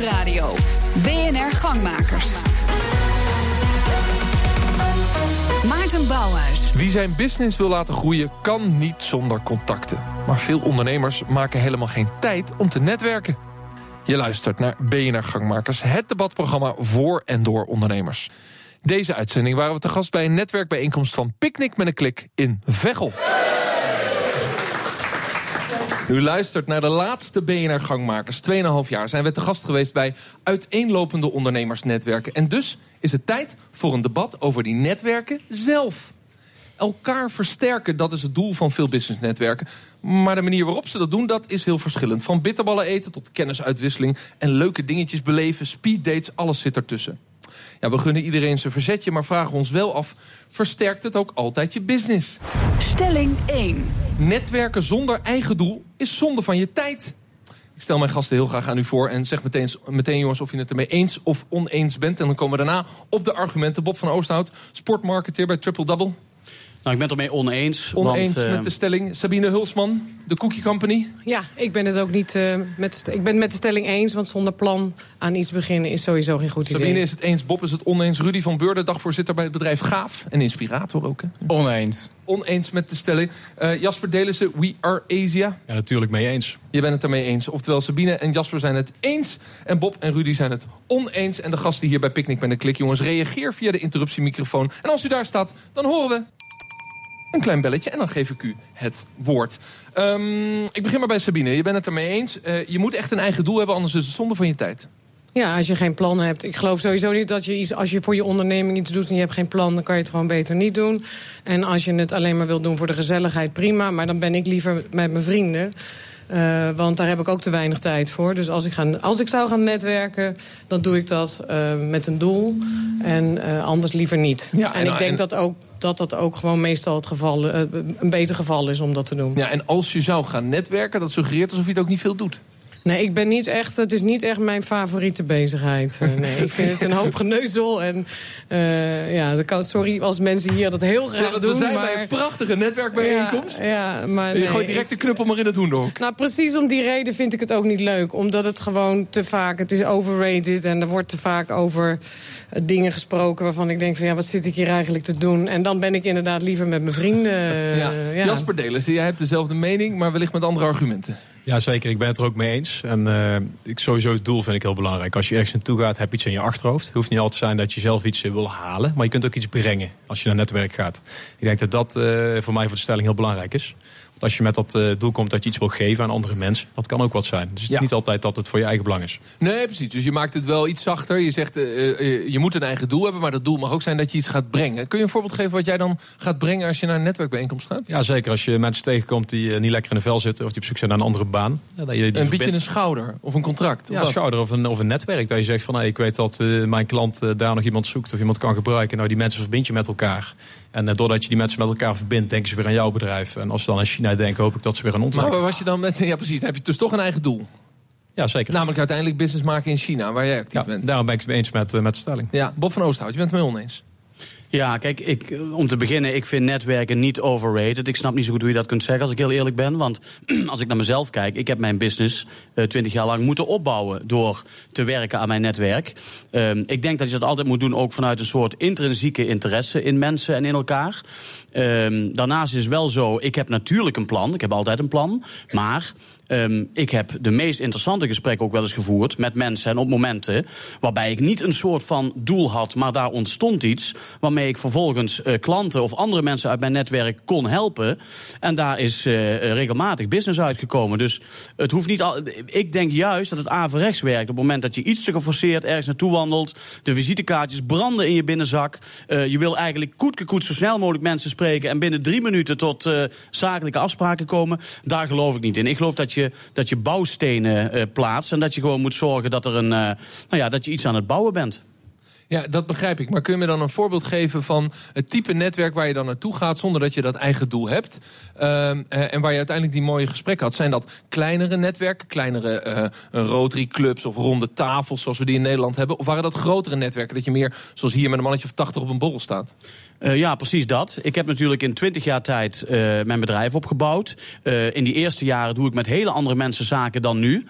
Nieuwsradio. BNR Gangmakers. Maarten Bouwhuis. Wie zijn business wil laten groeien, kan niet zonder contacten. Maar veel ondernemers maken helemaal geen tijd om te netwerken. Je luistert naar BNR Gangmakers, het debatprogramma voor en door ondernemers. Deze uitzending waren we te gast bij een netwerkbijeenkomst van Picnic met een Klik in Veghel. U luistert naar de laatste BNR Gangmakers. 2,5 jaar zijn we te gast geweest bij uiteenlopende ondernemersnetwerken. En dus is het tijd voor een debat over die netwerken zelf. Elkaar versterken, dat is het doel van veel businessnetwerken. Maar de manier waarop ze dat doen, dat is heel verschillend. Van bitterballen eten tot kennisuitwisseling en leuke dingetjes beleven, speeddates, alles zit ertussen. Ja, we gunnen iedereen zijn verzetje, maar vragen ons wel af... versterkt het ook altijd je business? Stelling 1. Netwerken zonder eigen doel is zonde van je tijd. Ik stel mijn gasten heel graag aan u voor en zeg meteen, meteen jongens of je het ermee eens of oneens bent. En dan komen we daarna op de argumenten. Bob van Oosthout, sportmarketeer bij Triple Double. Nou, ik ben het ermee oneens. Oneens want, uh, met de stelling. Sabine Hulsman, de Cookie Company. Ja, ik ben het ook niet uh, met de, ik ben met de stelling eens. Want zonder plan aan iets beginnen is sowieso geen goed Sabine idee. is het eens, Bob is het oneens. Rudy van Beurden, dagvoorzitter bij het bedrijf Gaaf. En inspirator ook. Hè? Oneens. Oneens met de stelling. Uh, Jasper Delissen, We Are Asia. Ja, natuurlijk mee eens. Je bent het ermee eens. Oftewel, Sabine en Jasper zijn het eens. En Bob en Rudy zijn het oneens. En de gasten hier bij Picnic met een klik. Jongens, reageer via de interruptiemicrofoon. En als u daar staat, dan horen we een klein belletje en dan geef ik u het woord. Um, ik begin maar bij Sabine. Je bent het ermee eens. Uh, je moet echt een eigen doel hebben, anders is het zonde van je tijd. Ja, als je geen plan hebt. Ik geloof sowieso niet dat je iets, als je voor je onderneming iets doet en je hebt geen plan, dan kan je het gewoon beter niet doen. En als je het alleen maar wilt doen voor de gezelligheid, prima. Maar dan ben ik liever met mijn vrienden. Uh, want daar heb ik ook te weinig tijd voor. Dus als ik, ga, als ik zou gaan netwerken, dan doe ik dat uh, met een doel. En uh, anders liever niet. Ja, en, en ik denk en... dat, ook, dat dat ook gewoon meestal het geval, een beter geval is om dat te doen. Ja, en als je zou gaan netwerken, dat suggereert alsof je het ook niet veel doet. Nee, ik ben niet echt. Het is niet echt mijn favoriete bezigheid. Uh, nee, ik vind het een hoop geneuzel. En uh, ja, dat kan, sorry als mensen hier dat heel graag ja, doen. We zijn maar... bij een prachtige netwerkbijeenkomst. Ja, ja maar nee. je gooit direct de knuppel maar in het hoendok. Nou, precies om die reden vind ik het ook niet leuk. Omdat het gewoon te vaak, het is overrated. En er wordt te vaak over dingen gesproken waarvan ik denk van ja, wat zit ik hier eigenlijk te doen? En dan ben ik inderdaad liever met mijn vrienden. Ja. ja. Jasper Delissen, jij hebt dezelfde mening, maar wellicht met andere argumenten. Ja, zeker. Ik ben het er ook mee eens. En uh, ik, sowieso het doel vind ik heel belangrijk. Als je ergens naartoe gaat, heb je iets in je achterhoofd. Het hoeft niet altijd te zijn dat je zelf iets wil halen. Maar je kunt ook iets brengen als je naar netwerk gaat. Ik denk dat dat uh, voor mij voor de stelling heel belangrijk is. Als je met dat uh, doel komt dat je iets wil geven aan andere mensen, dat kan ook wat zijn. Dus het is ja. niet altijd dat het voor je eigen belang is. Nee, precies. Dus je maakt het wel iets zachter. Je zegt, uh, je moet een eigen doel hebben, maar dat doel mag ook zijn dat je iets gaat brengen. Kun je een voorbeeld geven wat jij dan gaat brengen als je naar een netwerkbijeenkomst gaat? Ja, zeker. Als je mensen tegenkomt die niet lekker in de vel zitten of die op zoek zijn naar een andere baan. Ja, dat je die een beetje een schouder of een contract? Ja, een schouder of een, of een netwerk. Dat je zegt van, hey, ik weet dat mijn klant daar nog iemand zoekt of iemand kan gebruiken. Nou, die mensen verbind je met elkaar. En doordat je die mensen met elkaar verbindt, denken ze weer aan jouw bedrijf. En als ze dan aan China denken, hoop ik dat ze weer aan ons Maar was je dan met, ja precies, heb je dus toch een eigen doel? Ja, zeker. Namelijk uiteindelijk business maken in China, waar jij actief ja, bent. Daarom ben ik het eens met, met de stelling. Ja, Bob van Oosthout, je bent het mee oneens. Ja, kijk, ik, om te beginnen, ik vind netwerken niet overrated. Ik snap niet zo goed hoe je dat kunt zeggen, als ik heel eerlijk ben. Want als ik naar mezelf kijk, ik heb mijn business twintig uh, jaar lang moeten opbouwen... door te werken aan mijn netwerk. Uh, ik denk dat je dat altijd moet doen, ook vanuit een soort intrinsieke interesse... in mensen en in elkaar. Uh, daarnaast is wel zo, ik heb natuurlijk een plan. Ik heb altijd een plan, maar... Um, ik heb de meest interessante gesprekken ook wel eens gevoerd met mensen en op momenten waarbij ik niet een soort van doel had, maar daar ontstond iets waarmee ik vervolgens uh, klanten of andere mensen uit mijn netwerk kon helpen. En daar is uh, regelmatig business uitgekomen. Dus het hoeft niet al. Ik denk juist dat het averechts werkt. Op het moment dat je iets te geforceerd ergens naartoe wandelt, de visitekaartjes branden in je binnenzak. Uh, je wil eigenlijk koetkekoet zo snel mogelijk mensen spreken en binnen drie minuten tot zakelijke afspraken komen. Daar geloof ik niet in. Ik geloof dat je dat je bouwstenen uh, plaatst. En dat je gewoon moet zorgen dat, er een, uh, nou ja, dat je iets aan het bouwen bent. Ja, dat begrijp ik. Maar kun je me dan een voorbeeld geven van het type netwerk waar je dan naartoe gaat zonder dat je dat eigen doel hebt? Uh, en waar je uiteindelijk die mooie gesprekken had. Zijn dat kleinere netwerken, kleinere uh, Rotary clubs of ronde tafels zoals we die in Nederland hebben? Of waren dat grotere netwerken dat je meer zoals hier met een mannetje of 80 op een borrel staat? Uh, ja, precies dat. Ik heb natuurlijk in twintig jaar tijd uh, mijn bedrijf opgebouwd. Uh, in die eerste jaren doe ik met hele andere mensen zaken dan nu.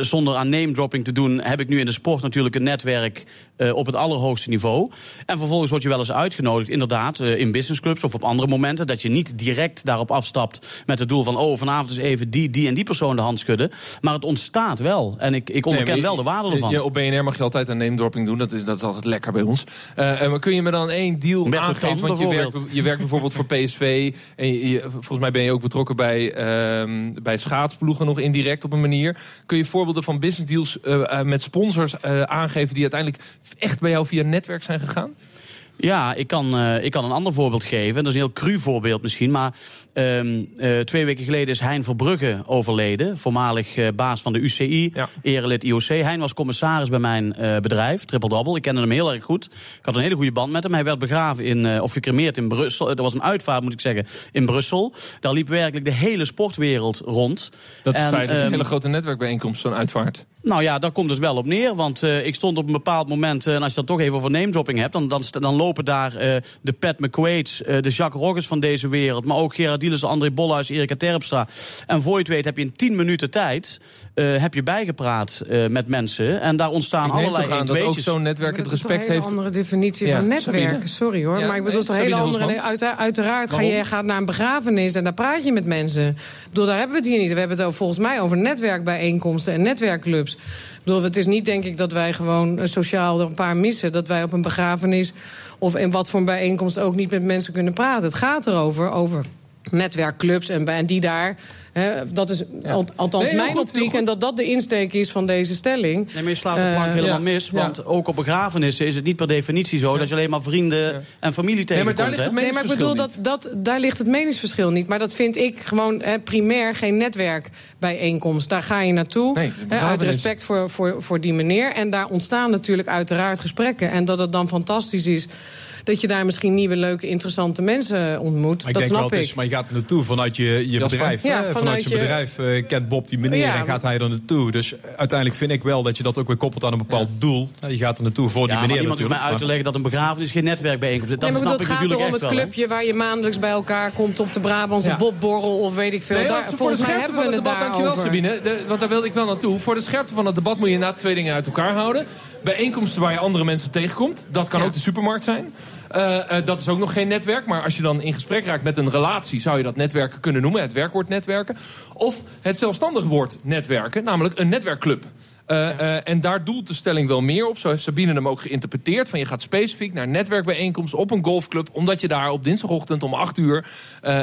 zonder aan name dropping te doen, heb ik nu in de sport natuurlijk een netwerk op het allerhoogste niveau. En vervolgens word je wel eens uitgenodigd, inderdaad, in businessclubs of op andere momenten. Dat je niet direct daarop afstapt met het doel van: oh, vanavond is even die, die en die persoon de hand schudden. Maar het ontstaat wel. En ik, ik onderken wel de waarde ervan. Je, op BNR mag je altijd een name dropping doen. Dat is, dat is altijd lekker bij ons. maar kun je me dan één deal aan want je werkt, je werkt bijvoorbeeld voor PSV. En je, volgens mij ben je ook betrokken bij, uh, bij schaatsploegen nog indirect op een manier. Kun je voorbeelden van business deals uh, met sponsors uh, aangeven... die uiteindelijk echt bij jou via netwerk zijn gegaan? Ja, ik kan, uh, ik kan een ander voorbeeld geven. Dat is een heel cru voorbeeld misschien. Maar um, uh, twee weken geleden is Hein Verbrugge overleden. Voormalig uh, baas van de UCI, ja. erelid IOC. Hein was commissaris bij mijn bedrijf, Triple Double. Ik kende hem heel erg goed. Ik had een hele goede band met hem. Hij werd begraven in, of gecremeerd in Brussel. Er was een uitvaart, moet ik zeggen, in Brussel. Daar liep werkelijk de hele sportwereld rond. Dat is en, um, een hele grote netwerkbijeenkomst, zo'n uitvaart. Nou ja, daar komt het wel op neer. Want ik stond op een bepaald moment, en als je dat toch even over name dropping hebt, dan, dan, dan lopen daar uh, de Pat McQuaid's, uh, de Jacques Roggers van deze wereld. Maar ook Gerard Dielers, André Bolhuis, Erika Terpstra. En voor je het weet heb je in 10 minuten tijd uh, heb je bijgepraat met mensen. En daar ontstaan ik allerlei aan dat ook zo'n netwerk het respect heeft. Dat is een andere definitie ja, van netwerken. Sorry hoor. Ja, maar ik bedoel, nee, toch een hele andere... Uit, uiteraard ga je gaat naar een begrafenis en daar praat je met mensen. Ik bedoel, daar hebben we het hier niet. We hebben het over, volgens mij over netwerkbijeenkomsten en netwerkclubs. Ik bedoel, het is niet denk ik dat wij gewoon sociaal er een paar missen. Dat wij op een begrafenis of in wat voor een bijeenkomst ook niet met mensen kunnen praten. Het gaat erover, over netwerkclubs en, en die daar He, dat is althans mijn goed, optiek. En dat dat de insteek is van deze stelling. Nee, maar je slaat de plank uh, helemaal ja. mis. Want ja. ook op begrafenissen is het niet per definitie zo... dat je alleen maar vrienden en familie tegenkomt. Nee, maar daar ligt het nee, maar ik bedoel, dat, dat, daar ligt het meningsverschil niet. Maar dat vind ik gewoon he, primair geen netwerkbijeenkomst. Daar ga je naartoe, nee, uit respect voor, voor, voor die meneer. En daar ontstaan natuurlijk uiteraard gesprekken. En dat het dan fantastisch is dat je daar misschien nieuwe, leuke, interessante mensen ontmoet. Maar ik dat denk snap wel, ik. Is, maar je gaat er naartoe vanuit je, je bedrijf. Ja, vanuit, vanuit, je, bedrijf uh, kent Bob die meneer ja, en gaat hij er naartoe. Dus uiteindelijk vind ik wel dat je dat ook weer koppelt aan een bepaald ja. doel. Je gaat er naartoe voor die meneer iemand natuurlijk. mij uit te leggen dat een begrafenis geen netwerkbijeenkomst is. Dat nee, snap ik natuurlijk echt wel. Het gaat erom het clubje waar je maandelijks bij elkaar komt op de Brabantse Bobborrel of weet ik veel. Nee, daar, voor de scherpte van het debat, dankjewel Sabine. Want daar wilde ik wel naartoe. Voor de scherpte van het debat moet je inderdaad twee dingen uit elkaar houden. Bijeenkomsten waar je andere mensen tegenkomt. Dat kan ook de supermarkt zijn. Uh, uh, dat is ook nog geen netwerk. Maar als je dan in gesprek raakt met een relatie... zou je dat netwerken kunnen noemen. Het werkwoord netwerken. Of het zelfstandig woord netwerken. Namelijk een netwerkclub. Uh, ja. en daar doelt de stelling wel meer op. Zo heeft Sabine hem ook geïnterpreteerd. Van je gaat specifiek naar netwerkbijeenkomst op een golfclub. Omdat je daar op dinsdagochtend om 8 uur...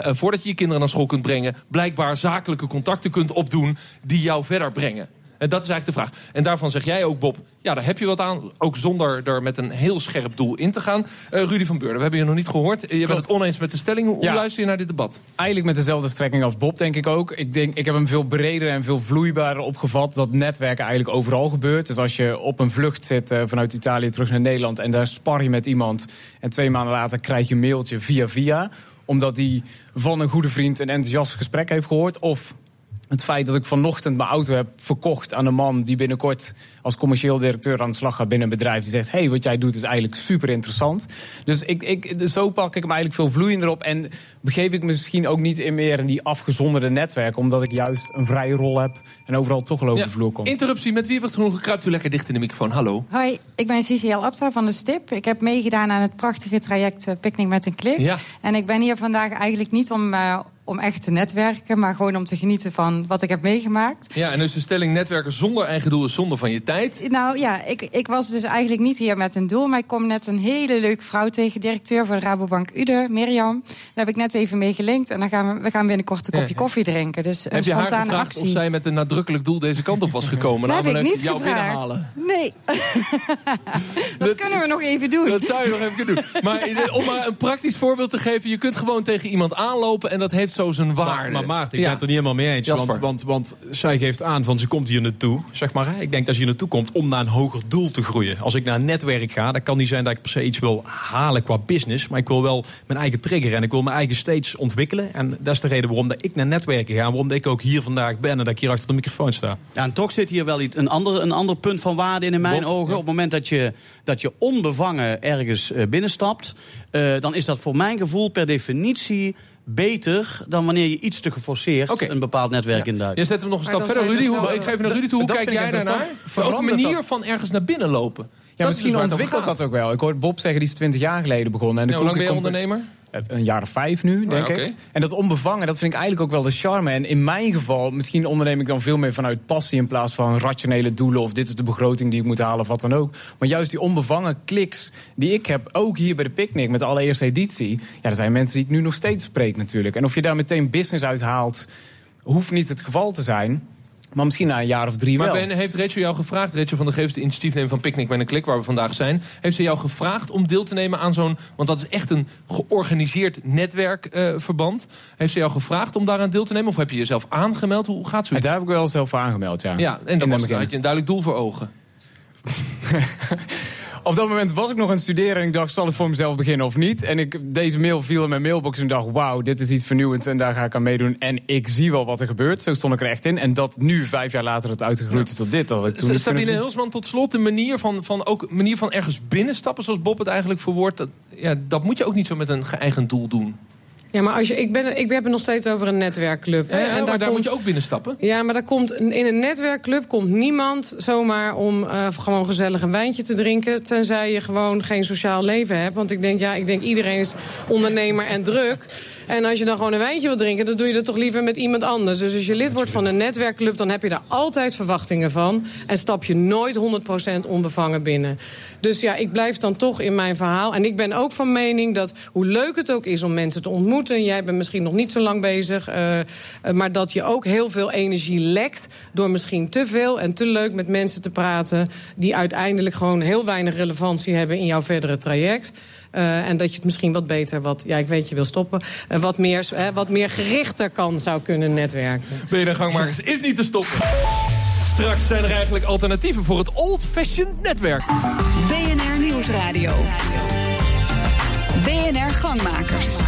voordat je je kinderen naar school kunt brengen... blijkbaar zakelijke contacten kunt opdoen... die jou verder brengen. En dat is eigenlijk de vraag. En daarvan zeg jij ook, Bob, ja, daar heb je wat aan. Ook zonder er met een heel scherp doel in te gaan. Uh, Rudy van Beurden, we hebben je nog niet gehoord. Je Klopt. bent het oneens met de stelling. Hoe, ja. luister je naar dit debat? Eigenlijk met dezelfde strekking als Bob, denk ik ook. Ik, denk, ik heb hem veel breder en veel vloeibaarder opgevat... dat netwerken eigenlijk overal gebeurt. Dus als je op een vlucht zit uh, vanuit Italië terug naar Nederland... en daar spar je met iemand... en twee maanden later krijg je een mailtje via via omdat hij van een goede vriend een enthousiast gesprek heeft gehoord. Of het feit dat ik vanochtend mijn auto heb verkocht aan een man die binnenkort als commercieel directeur aan de slag gaat binnen een bedrijf. Die zegt: hey, wat jij doet is eigenlijk super interessant. Dus ik, ik, zo pak ik hem eigenlijk veel vloeiender op. En begeef ik me misschien ook niet in meer in die afgezonderde netwerken, omdat ik juist een vrije rol heb en overal toch wel over ja, de vloer kom. Interruptie met wie heb ik genoeg? Kruipt u lekker dicht in de microfoon. Hallo. Hoi, ik ben CCL Abta van de STIP. Ik heb meegedaan aan het prachtige traject uh, Picnic met een Klik. Ja. En ik ben hier vandaag eigenlijk niet om. Uh, om echt te netwerken, maar gewoon om te genieten van wat ik heb meegemaakt. Ja, en dus de stelling netwerken zonder eigen doel is zonde van je tijd. Nou ja, ik, ik was dus eigenlijk niet hier met een doel, maar ik kom net een hele leuke vrouw tegen, directeur van de Rabobank Ude, Mirjam. Daar heb ik net even mee gelinkt en dan gaan we, we gaan binnenkort een kopje ja. koffie drinken. Dus een heb je spontane haar gevraagd actie. of zij met een nadrukkelijk doel deze kant op was gekomen? Dat heb ik niet jou gevraagd. binnenhalen. Nee, dat, dat, kunnen we nog even doen. Dat zou je nog even kunnen doen. Maar om maar een praktisch voorbeeld te geven, je kunt gewoon tegen iemand aanlopen en dat heeft zo zijn waarde. Maar, maar Maarten, ik Ja. ben het er niet helemaal mee eens. Jasper. Want, want, want zij geeft aan van ze komt hier naartoe. Zeg maar, ik denk dat ze hier naartoe komt om naar een hoger doel te groeien. Als ik naar een netwerk ga, dan kan niet zijn dat ik per se iets wil halen qua business. Maar ik wil wel mijn eigen trigger en ik wil mijn eigen steeds ontwikkelen. En dat is de reden waarom dat ik naar netwerken ga. En waarom dat ik ook hier vandaag ben en dat ik hier achter de microfoon sta. Ja, en toch zit hier wel iets, een, ander, een ander punt van waarde in, in mijn Bob, ogen. Op het moment dat je, dat je onbevangen ergens eh, binnenstapt... eh, dan is dat voor mijn gevoel per definitie beter... dan wanneer je iets te geforceerd een bepaald netwerk Ja. induikt. Je zet hem nog een stap verder. Rudy, dus hoe, ik geef naar Rudy toe. Hoe Dat kijk jij daarnaar? Ook een manier dat? van ergens naar binnen lopen. Ja, Dat misschien dus ontwikkelt dat ook wel. Ik hoorde Bob zeggen, die is 20 jaar geleden begonnen. En de Ja, hoe lang ben je koekencompet- ondernemer? Een jaar of vijf nu, denk oké. ik. En dat onbevangen, dat vind ik eigenlijk ook wel de charme. En in mijn geval, misschien onderneem ik dan veel meer vanuit passie... in plaats van rationele doelen of dit is de begroting die ik moet halen of wat dan ook. Maar juist die onbevangen kliks die ik heb, ook hier bij de Picnic... met de allereerste editie, ja, er zijn mensen die ik nu nog steeds spreek natuurlijk. En of je daar meteen business uit haalt, hoeft niet het geval te zijn... Maar misschien na een jaar of drie Maar wel. Ben, heeft Rachel jou gevraagd, Rachel van de Geest, de initiatiefnemer van Picnic met een Klik, waar we vandaag zijn, heeft ze jou gevraagd om deel te nemen aan zo'n, want dat is echt een georganiseerd netwerkverband. heeft ze jou gevraagd om daaraan deel te nemen of heb je jezelf aangemeld? Hoe gaat En zoiets? daar heb ik wel zelf voor aangemeld, ja. Ja, en dan had je een duidelijk doel voor ogen. Op dat moment was ik nog aan het studeren en ik dacht, zal ik voor mezelf beginnen of niet? En ik, deze mail viel in mijn mailbox en dacht, wauw, dit is iets vernieuwends en daar ga ik aan meedoen. En ik zie wel wat er gebeurt, zo stond ik er echt in. En dat nu, vijf jaar later, het uitgegroeid is tot dit. Dat ik toen Sabine. Hilsman, tot slot, de manier van, van, ook, manier van ergens binnenstappen, zoals Bob het eigenlijk verwoordt, dat, ja, dat moet je ook niet zo met een geëigend doel doen. Ja, maar als je, ik, ben, ik heb het nog steeds over een netwerkclub. Hè? ja, en maar daar, komt, moet je ook binnenstappen. Ja, maar daar komt, in een netwerkclub komt niemand zomaar om eh, gewoon gezellig een wijntje te drinken. Tenzij je gewoon geen sociaal leven hebt. Want ik denk, ja, ik denk iedereen is ondernemer en druk. En als je dan gewoon een wijntje wil drinken, dan doe je dat toch liever met iemand anders. Dus als je lid wordt van een netwerkclub, dan heb je daar altijd verwachtingen van. En stap je nooit 100% onbevangen binnen. Dus ja, ik blijf dan toch in mijn verhaal. En ik ben ook van mening dat hoe leuk het ook is om mensen te ontmoeten. Jij bent misschien nog niet zo lang bezig. eh, eh, maar dat je ook heel veel energie lekt. Door misschien te veel en te leuk met mensen te praten. Die uiteindelijk gewoon heel weinig relevantie hebben in jouw verdere traject. Eh, en dat je het misschien wat beter, wat, ja, ik weet je wil stoppen, eh, wat, meer, eh, wat meer gerichter kan zou kunnen netwerken. BNR Gangmakers is niet te stoppen. Straks zijn er eigenlijk alternatieven voor het old-fashioned netwerk. BNR Nieuwsradio. BNR Gangmakers.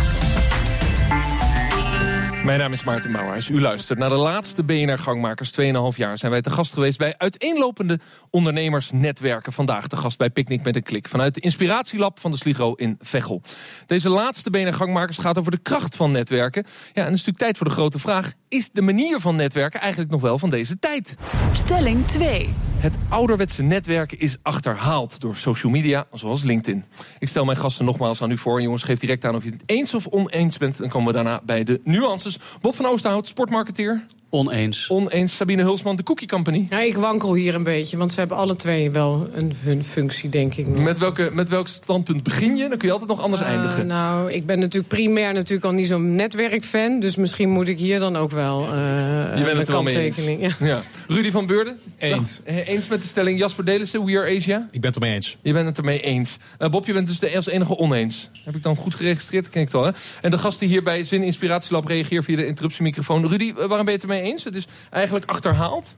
Mijn naam is Maarten Bouwhuis. U luistert naar de laatste BNR Gangmakers. 2,5 jaar zijn wij te gast geweest bij uiteenlopende ondernemersnetwerken. Vandaag te gast bij Picnic met een Klik. Vanuit de Inspiratielab van de Sligo in Veghel. Deze laatste BNR Gangmakers gaat over de kracht van netwerken. Ja, en het is natuurlijk tijd voor de grote vraag. Is de manier van netwerken eigenlijk nog wel van deze tijd? Stelling 2. Het ouderwetse netwerken is achterhaald door social media, zoals LinkedIn. Ik stel mijn gasten nogmaals aan u voor. Jongens, geef direct aan of je het eens of oneens bent. Dan komen we daarna bij de nuances. Bob van Oosterhout, sportmarketeer. Oneens. Oneens Sabine Hulsman, de Cookie Company. Ja, ik wankel hier een beetje, want ze hebben alle twee wel een, hun functie, denk ik. nog. Met, welke, met welk standpunt begin je? Dan kun je altijd nog anders Eh, eindigen. nou, ik ben natuurlijk primair natuurlijk al niet zo'n netwerkfan. Dus misschien moet ik hier dan ook wel eh je bent een het er wel mee eens. kanttekening. Ja. Ja. Rudy van Beurden? Eens. Dag. Eh, Eens met de stelling Jasper Delissen, We Are Asia? Ik ben het ermee eens. Je bent het ermee eens. Eh, Bob, je bent dus de als enige oneens. Heb ik dan goed geregistreerd? Dat ken ik het al, hè? En de gast die hier bij Zin Inspiratielab reageert via de interruptiemicrofoon. Rudy, waarom ben je het ermee eens? Het is eigenlijk achterhaald.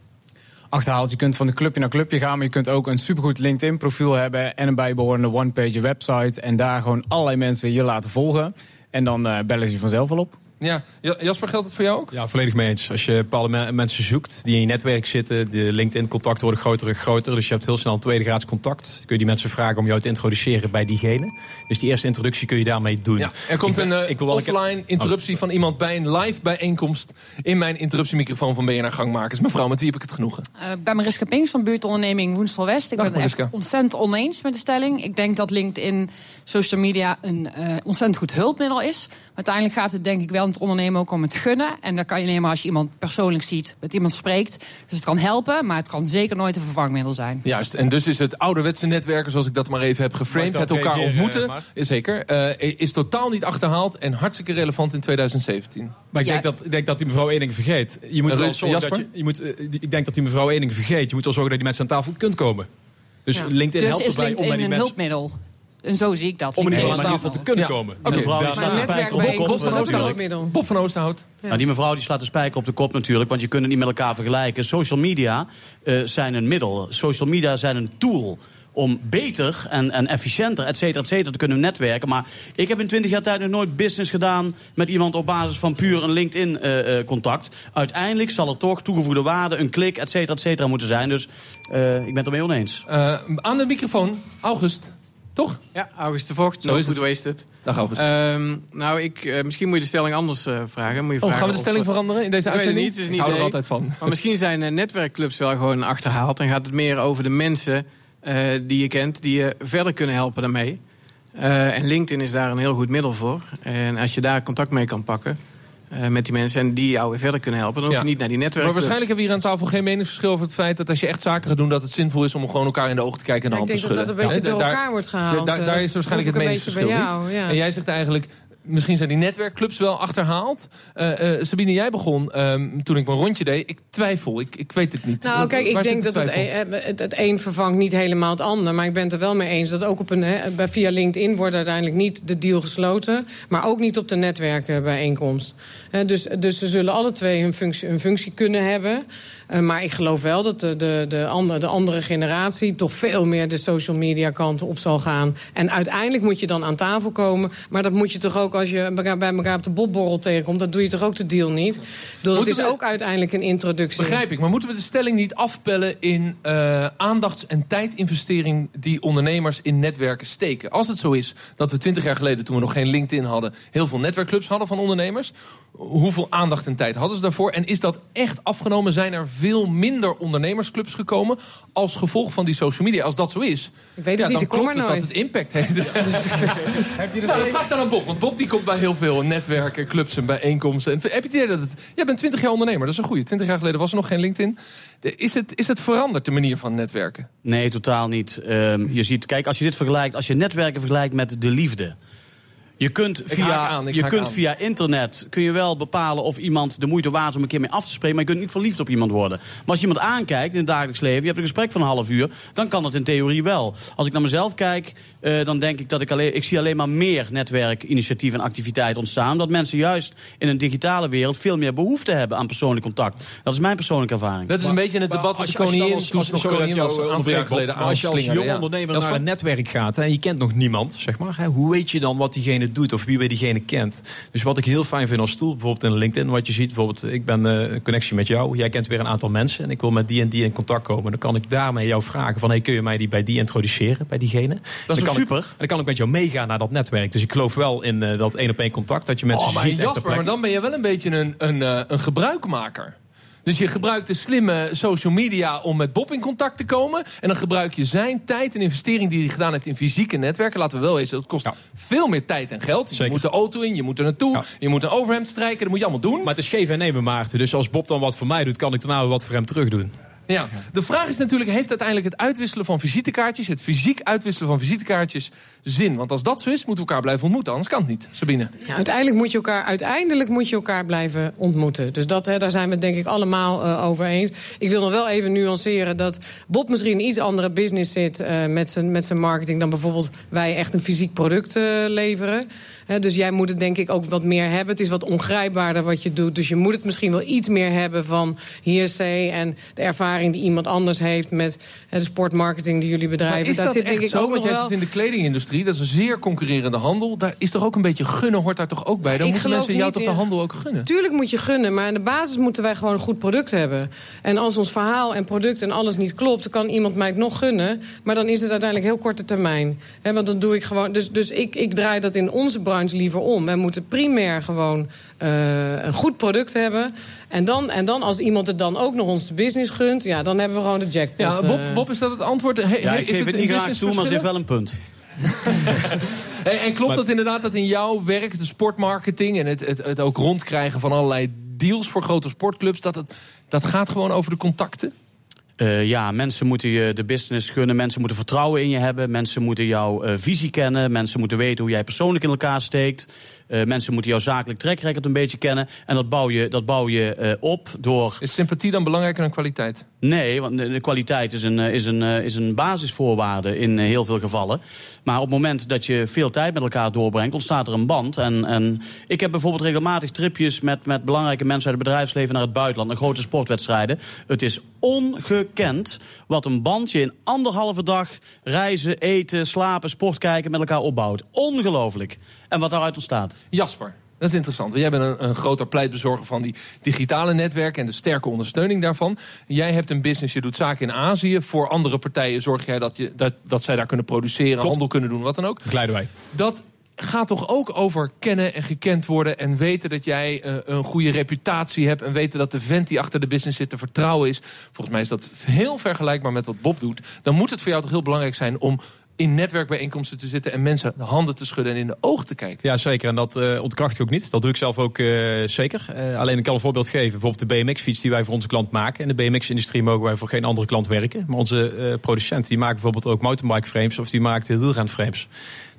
achterhaalt. Je kunt van de clubje naar clubje gaan, maar je kunt ook een supergoed LinkedIn-profiel hebben en een bijbehorende one-page website. En daar gewoon allerlei mensen je laten volgen. En dan eh, bellen ze je vanzelf wel op. Ja, Ja, Jasper, geldt het voor jou ook? Ja, volledig mee eens. Als je bepaalde me- mensen zoekt die in je netwerk zitten, de LinkedIn-contacten worden groter en groter. Dus je hebt heel snel een tweede graads contact. Kun je die mensen vragen om jou te introduceren bij diegene. Dus die eerste introductie kun je daarmee doen. Ja, er komt Ik een eh, ik wil offline interruptie van iemand bij een live bijeenkomst in mijn interruptiemicrofoon van BNR Gangmakers. Mevrouw, met wie heb ik het genoegen? Eh, Ik ben Mariska Pinks van buurtonderneming Woensel West. Ik Dag, ben het echt Mariska. ontzettend oneens met de stelling. Ik denk dat LinkedIn, social media, een eh, ontzettend goed hulpmiddel is. Maar uiteindelijk gaat het denk ik wel het ondernemen ook om het gunnen. En dat kan je nemen als je iemand persoonlijk ziet, met iemand spreekt. Dus het kan helpen, maar het kan zeker nooit een vervangmiddel zijn. Juist, en dus is het ouderwetse netwerken, zoals ik dat maar even heb geframed, het elkaar ontmoeten, is zeker, eh, is totaal niet achterhaald en hartstikke relevant in 2017. Maar ik Ja. denk, dat, ik denk dat die mevrouw één ding vergeet. Je moet Eh, wel zorgen dat je, je moet, eh, Ik denk dat die mevrouw één ding vergeet. Je moet wel zorgen dat die mensen aan tafel kunt komen. Dus Ja. LinkedIn Dus helpt is erbij om bij LinkedIn die een mensen... hulpmiddel? En zo zie ik dat. Om in ieder geval aan tafel te kunnen Ja. komen. Oké. Kop is ook een. Bob van Oosterhout. Nou, die mevrouw die slaat de spijker op de kop natuurlijk, want je kunt het niet met elkaar vergelijken. Social media eh, zijn een middel. Social media zijn een tool om beter en, en efficiënter, et cetera, et cetera, te kunnen netwerken. Maar ik heb in 20 jaar tijd nog nooit business gedaan met iemand op basis van puur een LinkedIn-contact. Uiteindelijk zal er toch toegevoegde waarde, een klik, et cetera, et cetera moeten zijn. Dus eh, ik ben het ermee oneens. Eh, aan de microfoon, August. Toch? Ja, August de Vocht, Zo no is het. wasted. Dag August. Ehm, nou, ik, eh, misschien moet je de stelling anders eh, vragen. Moet je oh, vragen gaan we de of- stelling veranderen in deze Ik weet het uitzending? niet, het is een Ik hou er altijd van. Maar misschien zijn eh, netwerkclubs wel gewoon achterhaald. En gaat het meer over de mensen die je kent, die je verder kunnen helpen daarmee. En LinkedIn is daar een heel goed middel voor. En als je daar contact mee kan pakken eh, met die mensen en die jou weer verder kunnen helpen, dan hoef je Ja. niet naar die Maar netwerkclubs. waarschijnlijk hebben we hier aan tafel geen meningsverschil over het feit dat als je echt zaken gaat doen, dat het zinvol is om gewoon elkaar in de ogen te kijken en de Ik hand te denk dat schudden. dat een beetje Ja, door elkaar wordt gehaald. Daar, eh, is waarschijnlijk het ik meningsverschil jou, ja. En jij zegt eigenlijk, misschien zijn die netwerkclubs wel achterhaald. Eh, eh, Sabine, jij begon ehm, toen ik mijn rondje deed. Ik twijfel, ik, ik weet het niet. Nou, kijk, ik denk dat het, een- het, het een vervangt niet helemaal het ander. Maar ik ben het er wel mee eens dat ook op een, bij, via LinkedIn wordt uiteindelijk niet de deal gesloten. Maar ook niet op de netwerkenbijeenkomst. Dus, dus ze zullen alle twee hun functie, hun functie kunnen hebben. Eh, maar ik geloof wel dat de, de, de, andere, de andere generatie toch veel meer de social media kant op zal gaan. En uiteindelijk moet je dan aan tafel komen. Maar dat moet je toch ook als je bij elkaar op de bobborrel tegenkomt. Dat doe je toch ook de deal niet? Bedoel, het is we- ook uiteindelijk een introductie. Begrijp ik, maar moeten we de stelling niet afpellen in eh, aandachts- en tijdinvestering die ondernemers in netwerken steken? Als het zo is dat we twintig jaar geleden, toen we nog geen LinkedIn hadden, heel veel netwerkclubs hadden van ondernemers, hoeveel aandacht en tijd hadden ze daarvoor? En is dat echt afgenomen? Zijn er veel minder ondernemersclubs gekomen als gevolg van die social media? Als dat zo is, Ik weet het ja, niet, dan ik kom klopt er het dat het impact heeft. Heb je dat Nou, vraag dan aan Bob, want Bob die komt bij heel veel netwerken, clubs en bijeenkomsten. En heb je het idee dat het... Jij bent 20 jaar ondernemer, dat is een goeie. 20 jaar geleden was er nog geen LinkedIn. Is het, is het veranderd, de manier van netwerken? Nee, totaal niet. Ehm, je ziet, kijk, als je dit vergelijkt, als je netwerken vergelijkt met de liefde. Je kunt, via, aan, je kunt aan. via internet kun je wel bepalen of iemand de moeite waard is om een keer mee af te spreken. Maar je kunt niet verliefd op iemand worden. Maar als je iemand aankijkt in het dagelijks leven, je hebt een gesprek van een half uur, dan kan dat in theorie wel. Als ik naar mezelf kijk, eh, dan denk ik dat ik alleen, ik zie alleen maar meer netwerkinitiatieven en activiteiten ontstaan. Dat mensen juist in een digitale wereld veel meer behoefte hebben aan persoonlijk contact. Dat is mijn persoonlijke ervaring. Dat is een beetje het debat wat de je- als je dan koningin, als- toen nog koningin was, jou, een aantal jaar onderbreek, geleden als je als jong ondernemer naar een netwerk gaat en je kent nog niemand, zeg maar, hè, hoe weet je dan wat diegene doet of wie bij diegene kent? Dus wat ik heel fijn vind als tool, bijvoorbeeld in LinkedIn, wat je ziet, bijvoorbeeld, ik ben eh, een connectie met jou, jij kent weer een aantal mensen en ik wil met die en die in contact komen. Dan kan ik daarmee jou vragen van, hey, kun je mij die bij die introduceren, bij diegene? Dat is Dan toch kan super? Ik, en dan kan ik met jou meegaan naar dat netwerk. Dus ik geloof wel in eh, dat één op één contact, dat je mensen Oh, maar ziet Jasper, maar dan ben je wel een beetje een, een, eh, een gebruikmaker. Dus je gebruikt de slimme social media om met Bob in contact te komen. En dan gebruik je zijn tijd en investering die hij gedaan heeft in fysieke netwerken. Laten we wel eens, dat kost Ja. veel meer tijd en geld. Je moet de auto in, je moet er naartoe, Ja. je moet een overhemd strijken. Dat moet je allemaal doen. Maar het is geven en nemen, Maarten. Dus als Bob dan wat voor mij doet, kan ik daarna weer wat voor hem terug doen. Ja. De vraag is natuurlijk, heeft uiteindelijk het uitwisselen van visitekaartjes... het fysiek uitwisselen van visitekaartjes zin? Want als dat zo is, moeten we elkaar blijven ontmoeten. Anders kan het niet. Sabine. Ja, uiteindelijk, moet je elkaar, uiteindelijk moet je elkaar blijven ontmoeten. Dus dat, hè, daar zijn we het denk ik allemaal eh, over eens. Ik wil nog wel even nuanceren dat Bob misschien een iets andere business zit... eh, met, zijn, met zijn marketing dan bijvoorbeeld wij echt een fysiek product eh, leveren. Hè, dus jij moet het denk ik ook wat meer hebben. Het is wat ongrijpbaarder wat je doet. Dus je moet het misschien wel iets meer hebben van hearsay... en de ervaring die iemand anders heeft met de sportmarketing die jullie bedrijven. Daar dat zit echt denk ik zo? ook Want jij wel... zit in de kledingindustrie, dat is een zeer concurrerende handel. Daar is toch ook een beetje gunnen, hoort daar toch ook bij? Dan Ik moeten mensen jou toch de handel ook gunnen? Tuurlijk moet je gunnen, maar in de basis moeten wij gewoon een goed product hebben. En als ons verhaal en product en alles niet klopt, dan kan iemand mij het nog gunnen. Maar dan is het uiteindelijk heel korte termijn. Want dan doe ik gewoon. Dus, dus ik, ik draai dat in onze branche liever om. Wij moeten primair gewoon eh, een goed product hebben. En dan, en dan, als iemand het dan ook nog ons de business gunt, ja, dan hebben we gewoon de jackpot. Ja, Bob, eh. Bob, is dat het antwoord? He- Ja, he- ik is geef het niet graag toe, maar ze heeft wel een punt. Hey, en klopt dat inderdaad dat in jouw werk, de sportmarketing... en het, het, het ook rondkrijgen van allerlei deals voor grote sportclubs... dat, het, dat gaat gewoon over de contacten? Eh, ja, mensen moeten je de business gunnen. Mensen moeten vertrouwen in je hebben. Mensen moeten jouw eh, visie kennen. Mensen moeten weten hoe jij persoonlijk in elkaar steekt. Eh, mensen moeten jouw zakelijk track record een beetje kennen. En dat bouw je, dat bouw je eh, op door... Is sympathie dan belangrijker dan kwaliteit? Nee, want de, de kwaliteit is een, eh, is, een, is een basisvoorwaarde in heel veel gevallen. Maar op het moment dat je veel tijd met elkaar doorbrengt, ontstaat er een band. En, en ik heb bijvoorbeeld regelmatig tripjes met, met belangrijke mensen uit het bedrijfsleven naar het buitenland, naar grote sportwedstrijden. Het is ongekend wat een band je in anderhalve dag reizen, eten, slapen, sport kijken met elkaar opbouwt. Ongelooflijk. En wat daaruit ontstaat. Jasper. Dat is interessant. want Jij bent een, een groter pleitbezorger van die digitale netwerken en de sterke ondersteuning daarvan. Jij hebt een business, je doet zaken in Azië. Voor andere partijen zorg jij dat, je, dat, dat zij daar kunnen produceren, handel kunnen doen, wat dan ook. Glijden wij. Dat gaat toch ook over kennen en gekend worden en weten dat jij eh, een goede reputatie hebt en weten dat de vent die achter de business zit te vertrouwen is. Volgens mij is dat heel vergelijkbaar met wat Bob doet. Dan moet het voor jou toch heel belangrijk zijn om in netwerkbijeenkomsten te zitten en mensen de handen te schudden en in de ogen te kijken. Ja, zeker. En dat eh ontkracht ik ook niet. Dat doe ik zelf ook eh, zeker. Eh, alleen ik kan een voorbeeld geven. Bijvoorbeeld de BMX-fiets die wij voor onze klant maken. In de BMX-industrie mogen wij voor geen andere klant werken. Maar onze producent die maakt bijvoorbeeld ook mountainbike frames of die maakt wielrenframes.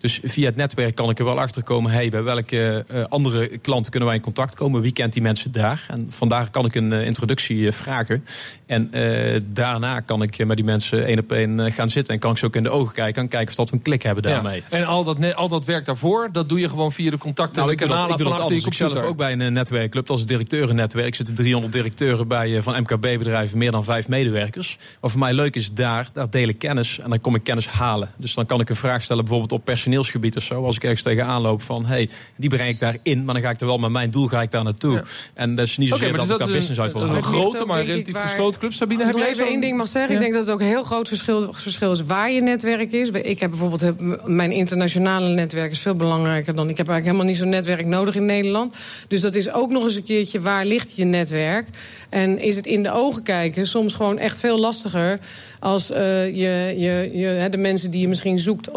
Dus via het netwerk kan ik er wel achter komen. Hey, bij welke eh, andere klanten kunnen wij in contact komen? Wie kent die mensen daar? En vandaar kan ik een eh, introductie eh, vragen. En daarna kan ik met die mensen één op één gaan zitten. En kan ik ze ook in de ogen kijken. En kijken of dat we een klik hebben daarmee. Ja. En al dat, al dat werk daarvoor, dat doe je gewoon via de contacten Nou, ik doe dat, ik doe dat anders. Ik zelf ook bij een netwerkclub als directeurennetwerk. zitten 300 directeuren bij van MKB-bedrijven, meer dan vijf medewerkers. Wat voor mij leuk is, daar, daar deel ik kennis en dan kom ik kennis halen. Dus dan kan ik een vraag stellen, bijvoorbeeld op personeelsgebied of zo. Als ik ergens tegenaan loop van, hey, die breng ik daarin, maar dan ga ik er wel met mijn doel ga ik daar naartoe. En dat is niet zozeer maar dat dus ik dat daar business uit wil halen. een grote, maar relatief gesloten club. Sabine, Als heb jij nog even één ding mag zeggen. Ja? Ik denk dat het ook een heel groot verschil, verschil is waar je netwerk is. Ik heb bijvoorbeeld heb, mijn internationale netwerk is veel belangrijker dan. Ik heb eigenlijk helemaal niet zo'n netwerk nodig in Nederland. Dus dat is ook nog eens een keertje waar ligt je netwerk. En is het in de ogen kijken soms gewoon echt veel lastiger als eh, je, je, je, hè, de mensen die je misschien zoekt. eh,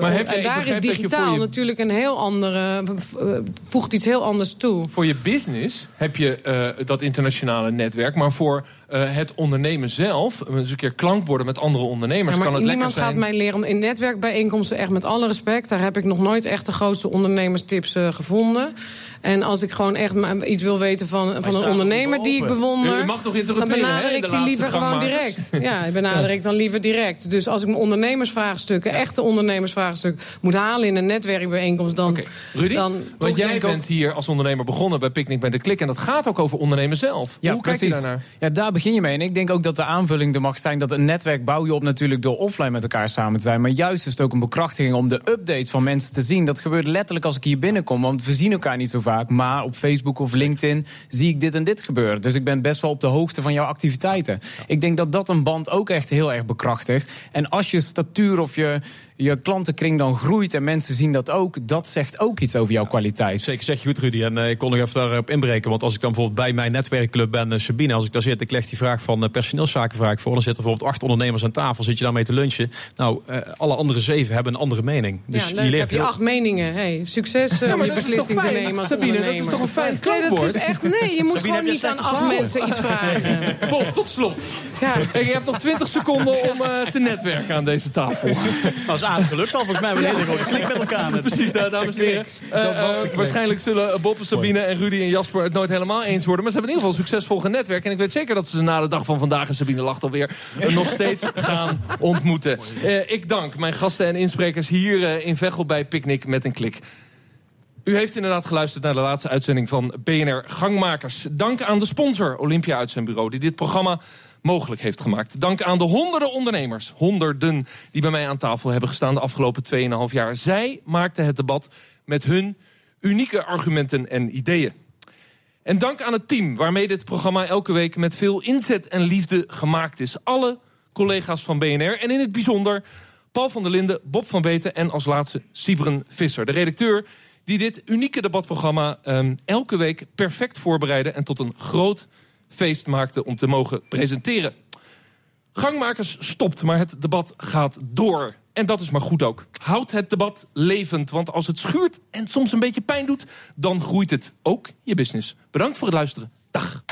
Maar heb ik daar is digitaal je- natuurlijk een heel andere. eh, voegt iets heel anders toe. Voor je business heb je eh, dat internationale netwerk. Maar voor eh, het ondernemen zelf, eens een keer klankborden met andere ondernemers, Ja, kan het lekker niemand zijn. gaat mij leren om in netwerkbijeenkomsten, echt met alle respect, daar heb ik nog nooit echt de grootste ondernemerstips gevonden. En als ik gewoon echt iets wil weten van, van een ondernemer er die ik bewonder, U mag toch dan benader ik die liever gewoon direct. Ja, ik benader ik dan liever direct. Dus als ik mijn ondernemersvraagstukken, echte ondernemersvraagstukken, moet halen in een netwerkbijeenkomst, dan. Rudy, dan want jij bent hier als ondernemer begonnen bij Picnic bij de Klik. En dat gaat ook over ondernemen zelf. Ja, Hoe kijk precies. je daarnaar? Ja, daar begin je mee. En ik denk ook dat de aanvulling er mag zijn dat een netwerk bouw je op natuurlijk door offline met elkaar samen te zijn. Maar juist is het ook een bekrachtiging om de updates van mensen te zien. Dat gebeurt letterlijk als ik hier binnenkom, want we zien elkaar niet zo vaak. Maar op Facebook of LinkedIn zie ik dit en dit gebeuren. Dus ik ben best wel op de hoogte van jouw activiteiten. Ik denk dat dat een band ook echt heel erg bekrachtigt. En als je statuur of je, je klantenkring dan groeit en mensen zien dat ook, dat zegt ook iets over jouw kwaliteit. Zeker, zeg je goed, Rudy. En eh, ik kon nog even daarop inbreken. Want als ik dan bijvoorbeeld bij mijn netwerkclub ben, eh, Sabine, als ik daar zit, ik leg die vraag van uh, personeelszaken vraag ik voor. Dan zitten bijvoorbeeld acht ondernemers aan tafel, zit je daarmee te lunchen. Nou, eh, alle andere zeven hebben een andere mening. Dus ja, leuk. je leert heb je heel- acht meningen. Hey, succes eh, om je dat is beslissing toch te fijn? nemen als Sabine, dat is toch een fijn Nee, dat klankwoord? is echt... Nee, je moet Sabine, gewoon heb je niet aan acht mensen iets vragen. Bob, tot slot. Ja. Je hebt nog 20 seconden om eh, te netwerken aan deze tafel. aardig gelukt al. Volgens mij hebben we een hele grote klik met elkaar. Met Precies, daar, dames en heren. Eh, eh, waarschijnlijk zullen Bob, Sabine en Rudy en Jasper het nooit helemaal eens worden. Maar ze hebben in ieder geval een succesvol genetwerk. En ik weet zeker dat ze ze na de dag van vandaag, en Sabine lacht alweer, eh, nog steeds gaan ontmoeten. Ik dank mijn gasten en insprekers hier in Veghel bij Picnic met een klik. U heeft inderdaad geluisterd naar de laatste uitzending van BNR Gangmakers. Dank aan de sponsor Olympia Uitzendbureau die dit programma mogelijk heeft gemaakt. Dank aan de honderden ondernemers, honderden, die bij mij aan tafel hebben gestaan de afgelopen 2,5 jaar. Zij maakten het debat met hun unieke argumenten en ideeën. En dank aan het team waarmee dit programma elke week met veel inzet en liefde gemaakt is. Alle collega's van BNR en in het bijzonder Paul van der Linden, Bob van Beten en als laatste Sibren Visser, de redacteur die dit unieke debatprogramma ehm, elke week perfect voorbereidde en tot een groot feest maakte om te mogen presenteren. Gangmakers stopt, maar het debat gaat door. En dat is maar goed ook. Houd het debat levend, want als het schuurt en soms een beetje pijn doet, dan groeit het ook je business. Bedankt voor het luisteren. Dag.